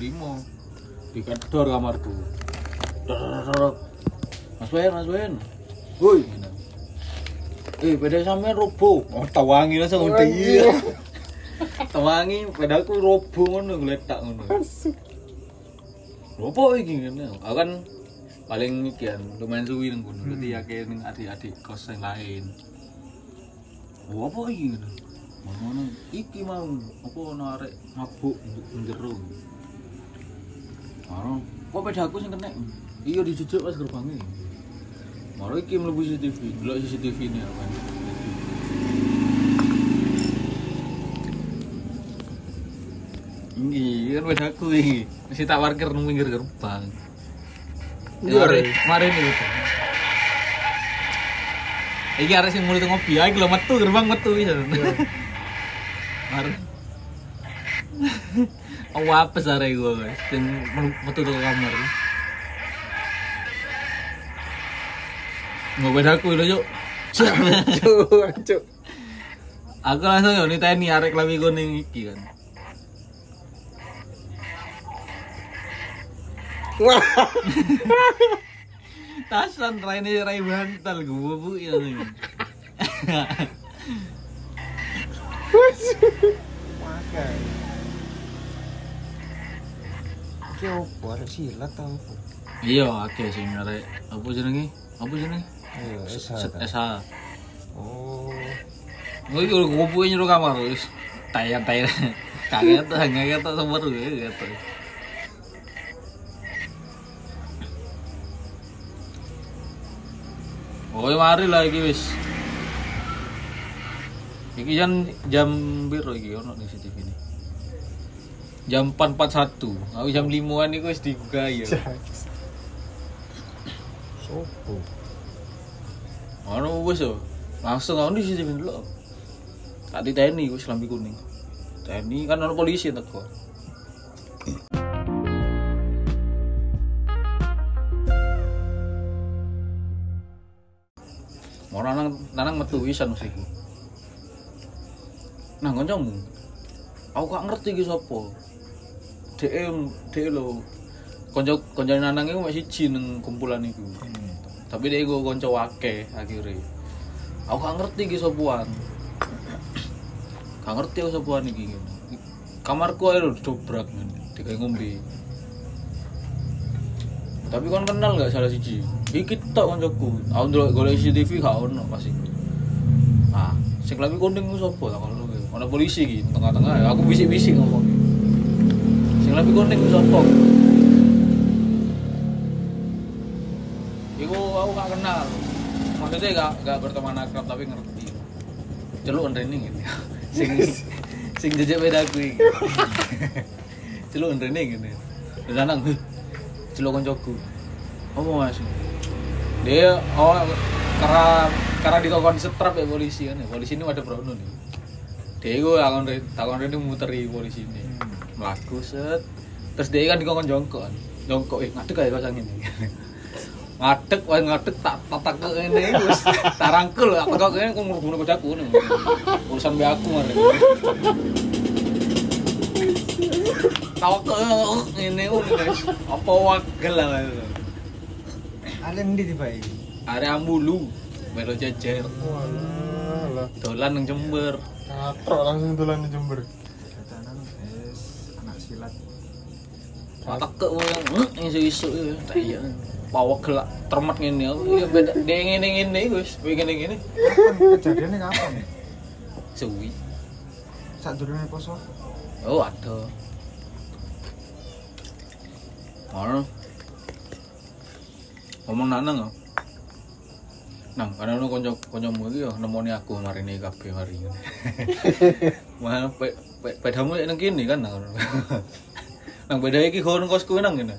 lima. Di kedor kamarku. Mas Ben Mas Ben woi. Eh beda sampean robo. Oh tawangi langsung udah iya tawangi pedaku robo ngono ngeletak ngono. Robo iki ngene. Aku kan paling iki kan lumayan suwi nang kono. Berarti yakin ning adik-adik kos yang lain. Oh apa iki ngono ngono iki mau apa ono arek mabuk njero Maro, kok pedaku sing kena? Iya dijujuk pas gerbangnya. Maro iki mlebu CCTV, delok CCTV ini apa? Ini kan pedaku iki. Masih tak parkir nang pinggir gerbang. Iya, Mari, mari nih. Iki arek sing mulai ngopi, iki lho metu gerbang metu iki. Mari. Oh, apa sare gua guys? Sing metu ke kamar. Nggak beda aku itu yuk. Cuk, cuk. Aku langsung yo niteni arek lawi kuning iki kan. Wah, Tasan raine rai bantal gua bu ya. makan. Iki opo arek silat ta opo? Iya, akeh sing arek apa jenenge? Apa jenenge? Set ta. esa. Oh. Gue juga ngumpulin nyuruh kamar wis. Tayar-tayar. Kaget tuh, kaget tuh tuh gitu. Oh, mari lah iki wis. Iki jam jam biru iki ono di CCTV ini. Jam 4.41. Aku jam 5-an iku wis dibuka ya. Sopo? Ono wis yo. Langsung ono di CCTV dulu. Tak di TNI wis lampi kuning. TNI kan ono polisi teko. Mau nanang nanang metu wisan wis iku. Nah, kancamu. Aku gak ngerti iki sapa. DM dhek lho. Kanca kanca nanang iku masih siji nang kumpulan iku. Tapi dia gue konco wake akhirnya. Aku gak ngerti iki sopuan. Gak ngerti aku sopuan iki. Kamarku ae lho dobrak ngene, digawe ngombe. Tapi kon kenal gak salah siji? Iki tok koncoku. Aku ndelok golek CCTV gak ono pas iku. Ah, sing lebih kuning ku sapa tak ono polisi iki tengah-tengah. Aku bisik-bisik ngomong. Sing lebih kuning ku sapa? Iku aku gak kenal. Maksudnya gak gak berteman akrab tapi ngerti. Celuk training gitu. sing sing jejak beda aku iki. Celuk training gitu. Dan "Heh, celuk koncoku. Apa Mas? Dia oh karena karena dikokon setrap ya polisi kan. ya. Polisi ini ada brono nih. Dia gue takon takon ini muteri polisi ini. Melaku set. Terus dia kan dikokon jongkok. Jongkok eh ngadeg kayak pasang ini. ngadeg wae ngadeg tak tatak ke ngene wis tak rangkul aku kok kene kok ngurung ngono urusan be aku mare tawak ke ngono guys apa wagel lah Alen ndi tiba iki? area ambulu melo jejer Walah. dolan nang Jember Katrok langsung dolan di Jember. Katanan es anak silat. Tatak ke isu-isu tak iya bawa gelak termat ngene aku ya beda dia ngene ngene wis ngene ngene Kapan kejadiannya kapan? suwi Saat durunge poso. Oh ada. Ono. Ngomong nanang ya. Nang, karena ono konco koncomu iki yo nemoni aku hari ini. Wah, pe pe pedamu nang kene kan nang. Nang beda iki kon kosku nang ngene.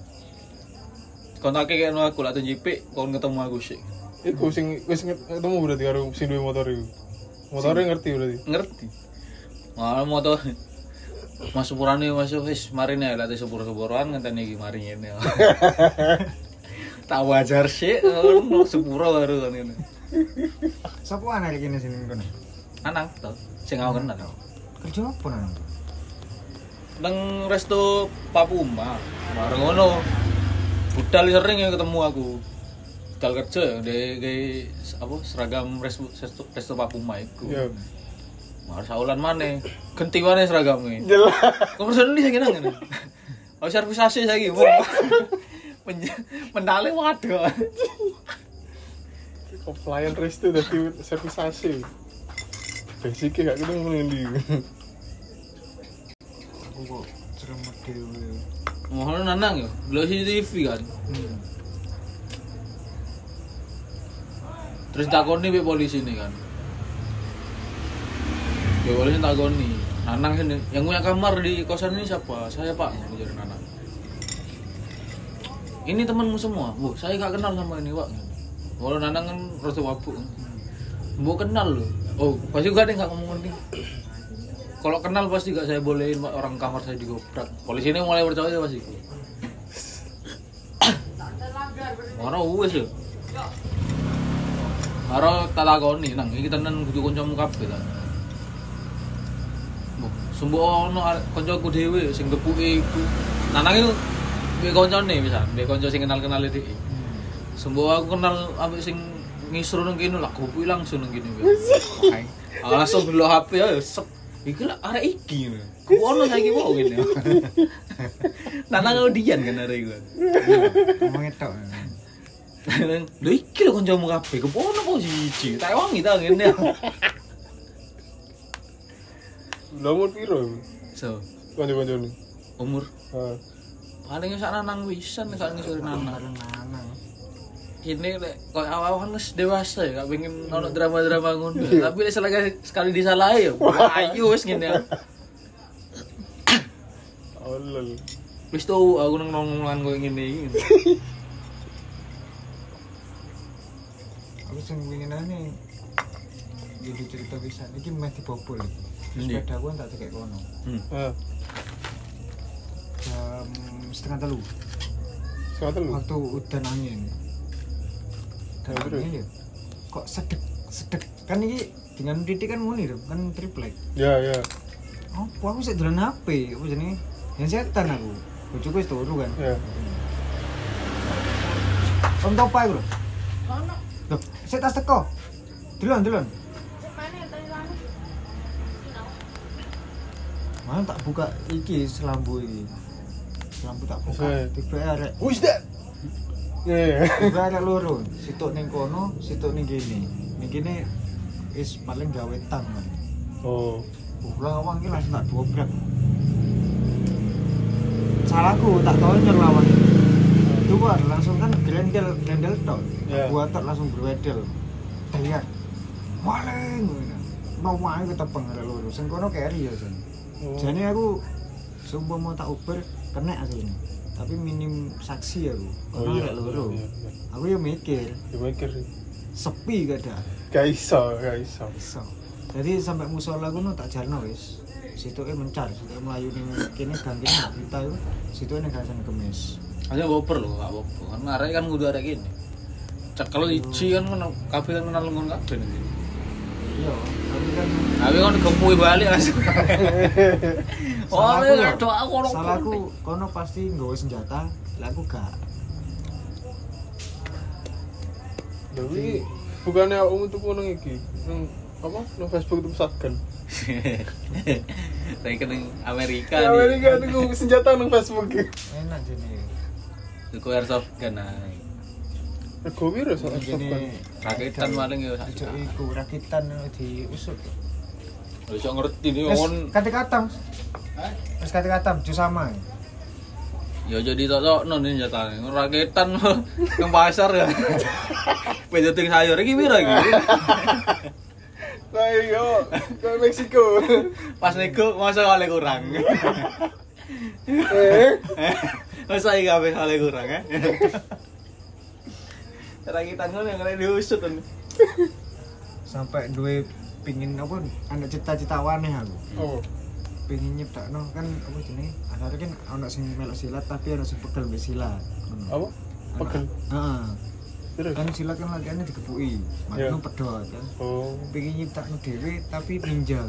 Kon tak kayak aku lak tunjipik kon ketemu aku sih. Iku sing wis nge- ketemu berarti karo sing duwe motor iku. Motornya ngerti berarti. Ngerti. Malah moto Mas sepurane masuk wis marine latih sepuro-sepuroan ngenteni iki mari ngene. tak wajar sih sepuro baru kan ngene. Sopo anak iki sini kono? Anang to sing aku kenal. Kerja apa nang? Nang resto Papuma. Bareng ngono. Budal sering ya ketemu aku. Budal kerja de de apa seragam resto resto, resto Papuma iku. Ya. Mar saulan maneh. Genti maneh seragamnya. Jelas. Kamu nih saya ngene. Oh servisasi saya gitu. Mendale waduh. Offline resto dadi servisasi. Basicnya gak gitu ngendi. Aku kok ceremet dhewe. Mohon nanang yo. Lo CCTV kan. Hmm. Terus takoni be polisi nih kan. Be polisi takoni. Nanang sini, yang punya kamar di kosan ini siapa? Saya pak, jadi Nanang. Ini temanmu semua, bu. Saya gak kenal sama ini pak. Kalau Nanang kan rasa mabuk. Bu kenal loh. Oh, pasti gak ada yang gak ngomong nih. Kalau kenal pasti gak saya bolehin orang kamar saya digobrak. Polisi ini mulai percaya pasti. Mana wes yo. Karo tak lakoni nang iki tenan kudu kancamu kabeh ta. Sumbu ono kancaku dhewe sing gepuke iku. Nanang iku duwe kancane pisan, duwe kanca sing kenal-kenal iki. Sumbu aku kenal ambek sing ngisru nang kene lah gopuki langsung nang kene. Langsung delok HP ya sep. Iki lah arek iki. Ku ono saiki wae ngene. Nanang audian kan arek iku. Ngomong etok. Lho iki lho kancamu kabeh, kepono kok siji. Tak wangi ta ngene. Umur piro? So, Kanca-kancane. umur Ah. paling sak nanang wisan sak ngisori nanang. Bareng Ini lek kok awal wis dewasa ya, gak pengen ono drama-drama ngono. Tapi lek selagi sekali disalahi ya, ayo wis ngene. ya. Olol. Wis tau aku nang nonglan koyo ngene iki. Aku sing wingi nane jadi cerita bisa iki meh dibobol. Endi? Sepeda aku tak tekek kono. Hmm. Ah. Jam setengah telu. Sekarang telu. Waktu udan angin. Ya, terus? ya. Kok sedek sedek kan iki dengan titik kan muni dong kan triplek. Ya, ya. Oh, aku sik dolan HP, apa jenenge? Yang setan aku. Bojoku wis turu kan. Ya. Om topa iku lho. Ono. Loh, sik tas teko. Delon, delon. Cek mana tak buka iki selambu iki. Selambu tak buka. Tiba arek, Who's that? Ya. tiba arek loro. Situk ning kono, situk ning kene. Ning kene is paling gawe tang kan. Oh. Uh, lawang iki langsung tak dobrak. Salahku tak tahu nyer lawang. Dua langsung kan grendel grendel tok. Gua tak langsung berwedel. Teriak. Maling. Mau wae ketepeng arek loro. Sing kono keri ya, Jan. Oh. Jadi aku sumpah mau tak uber kena aslinya. Tapi minim saksi aku. Oh Karena iya. loro. iya, iya. Aku ya mikir, Ya mikir sih. sepi kada. Gak iso, gak iso. Iso. Jadi sampai musola ngono tak jarno wis. Situ mencar, situ melayu ning kene gang kene nggak kita itu. Situ ning gasan kemis. Aja boper lho, gak apa-apa. Kan arek kan kudu arek gini. Cekel iji kan kabeh kan kenal kabeh. nih. Iya, tapi kan Tapi kan gemui balik langsung. Oh, salahku ya doa aku orang Salahku kono pasti nggawa senjata, lah aku gak. Tapi bukannya aku untuk ngono iki. Nang apa? Nang Facebook itu pesatkan. Saya ke nang Amerika nih. Amerika niku senjata nang Facebook. Enak jene. Tuku airsoft gun nah. Rego piro sak Jene Rakitan paling ya sak iku rakitan diusut. Lho iso ngerti nih Wes kon. kate-katam. Wes kate-katam jo sama. Ya jadi tok non ini jatane. Rakitan ke pasar ya. Beda ting sayur iki piro iki? Nah, yo, ke Meksiko. Pas nego masa oleh kurang. Eh, Masa iki kabeh oleh kurang ya. Rakitan ngono yang kena diusut kan. Sampai duwe pingin apa anak cita-cita waneh aku. oh, Pingin nyiptakno kan apa jenenge? Ada kan ana sing melok silat tapi ana sing pegel mbek silat. apa? Pegel. Heeh. Terus? Kan silat kan latihannya digepuki. Iya. Makanya pedot kan. Oh, Pingin nyiptakno dhewe tapi ninja.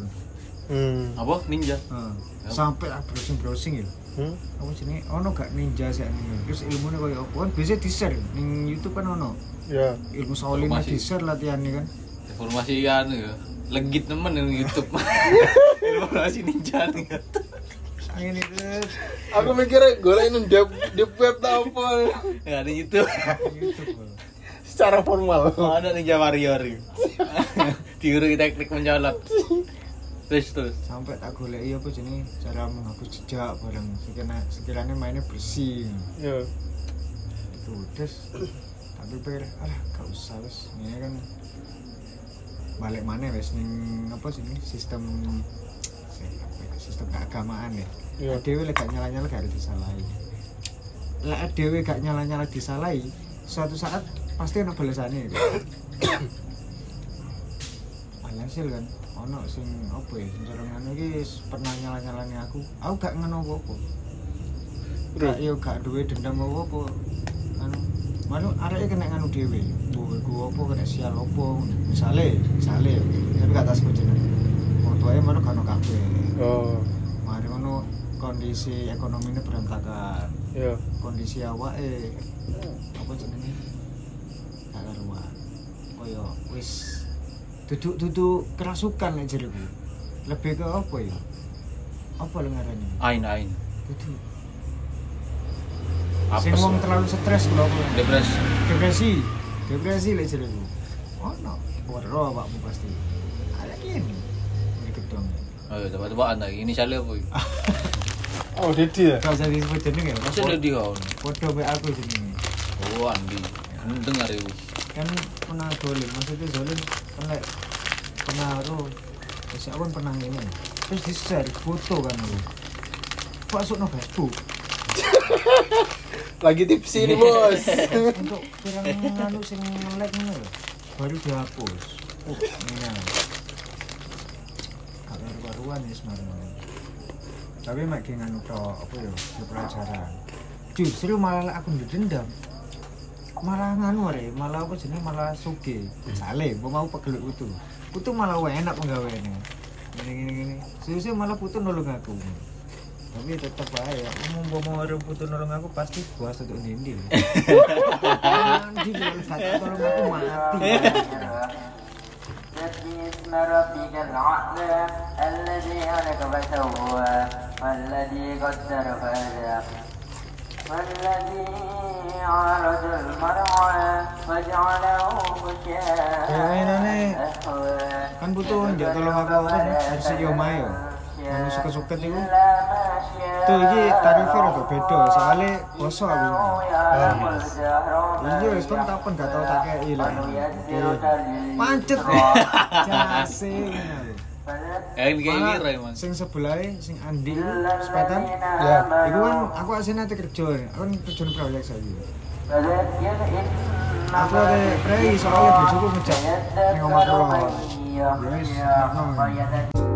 Hmm. Apa? Ninja. Heeh. Sampai lah browsing-browsing ya. Hmm? Apa jenenge? Ono gak ninja sih ini. Terus ilmune koyo apa? Kan biasa di-share ning YouTube kan ono. Ya. Ilmu Shaolin Informasi. di-share latihannya kan. Informasi kan ya. Legit temen yang YouTube. Informasi ninja nih. Angin itu Aku mikirnya golek di di web ta apa Ya ada YouTube. Secara formal. Oh, ada Ninja Warrior. Tiru teknik mencolot. Terus terus. Sampai tak goleki apa jenenge cara menghapus jejak barang sekiranya sekiranya mainnya bersih. Ya. Itu terus tapi pikir alah gak usah wis ini kan balik mana wis ning apa sih ini sistem ya, sistem keagamaan ya Iya. dewe lek gak nyala-nyala gak harus disalahi lek dewe gak nyala-nyala disalahi suatu saat pasti ono balasannya gitu. alhasil kan ono sing apa ya sing iki wis pernah nyala-nyalane aku aku gak ngono apa-apa gak yo gak duwe dendam apa-apa anu Manu areke kena nganu dhewe. Mbok iku apa kena sial apa misale, misale tapi gak tas jeneng. Wong tuae manu kan ono kabeh. Oh. Mari ngono kondisi ekonomine berantakan. Ya. Kondisi awake apa jenenge? Gak karuan. Kaya wis duduk-duduk kerasukan nek jeriku. Lebih ke apa ya? Apa lu ngarani? Ain ain. Duduk. Apa Sing sih? wong terlalu stres lho apa? Depresi. depresi depresi lek jeriku ono waro awakmu pasti ada ini ini gedong Ayo coba-cobaan lagi. Ini siapa apa? ini? Oh, Didi ya? kalau saya disebut jeneng ya Masa dia dia kau? be aku jenenge Oh Andi. Dengar ya. Kan pernah zolim maksudnya zolim kan lek pengaruh. Terus aku pernah ini terus di share foto kan aku. Masuk no Facebook Lagi tipsi ini, Bos. untuk pirang anu sing ngono lho. Baru dihapus. Oh ini gak karu-karuan ya sebenarnya. Tapi mak nganu tok apa ya pelajaran justru malah aku dendam malah nganu re malah apa jenenge malah suge sale mbok mau pegel utuh utuh malah wah enak penggaweane gini gini gini seharusnya malah putu nolong aku tapi tetep aja umum mau mau orang putu nolong aku pasti puas untuk nindi nanti kalau gak tolong aku mati اسم ربك الأعلى الذي خلق فسوى والذي قدر فهدى والذي عرج المرعى وجعله Kayaknya غشاء أهوى kan butuh njak tolong aku apa sih harus yo mayo anu suka-suka itu إلا ما شاء tuh iki tarifnya rada beda soalnya kosong aku يعلم الجهر iya wis kan tak pun gak tau tak kayak ilang ونيسرك pancet لليسرى Eh, kayak ngira emang. Sing sebelah sing Andi iya, sepatan. Iya, ya, iya, iku kan aku asline ate kerja. Ya. Aku kan kerja proyek saiki. Aku ada prei soalnya bojoku ngejak ning omah kula. Ya, wis.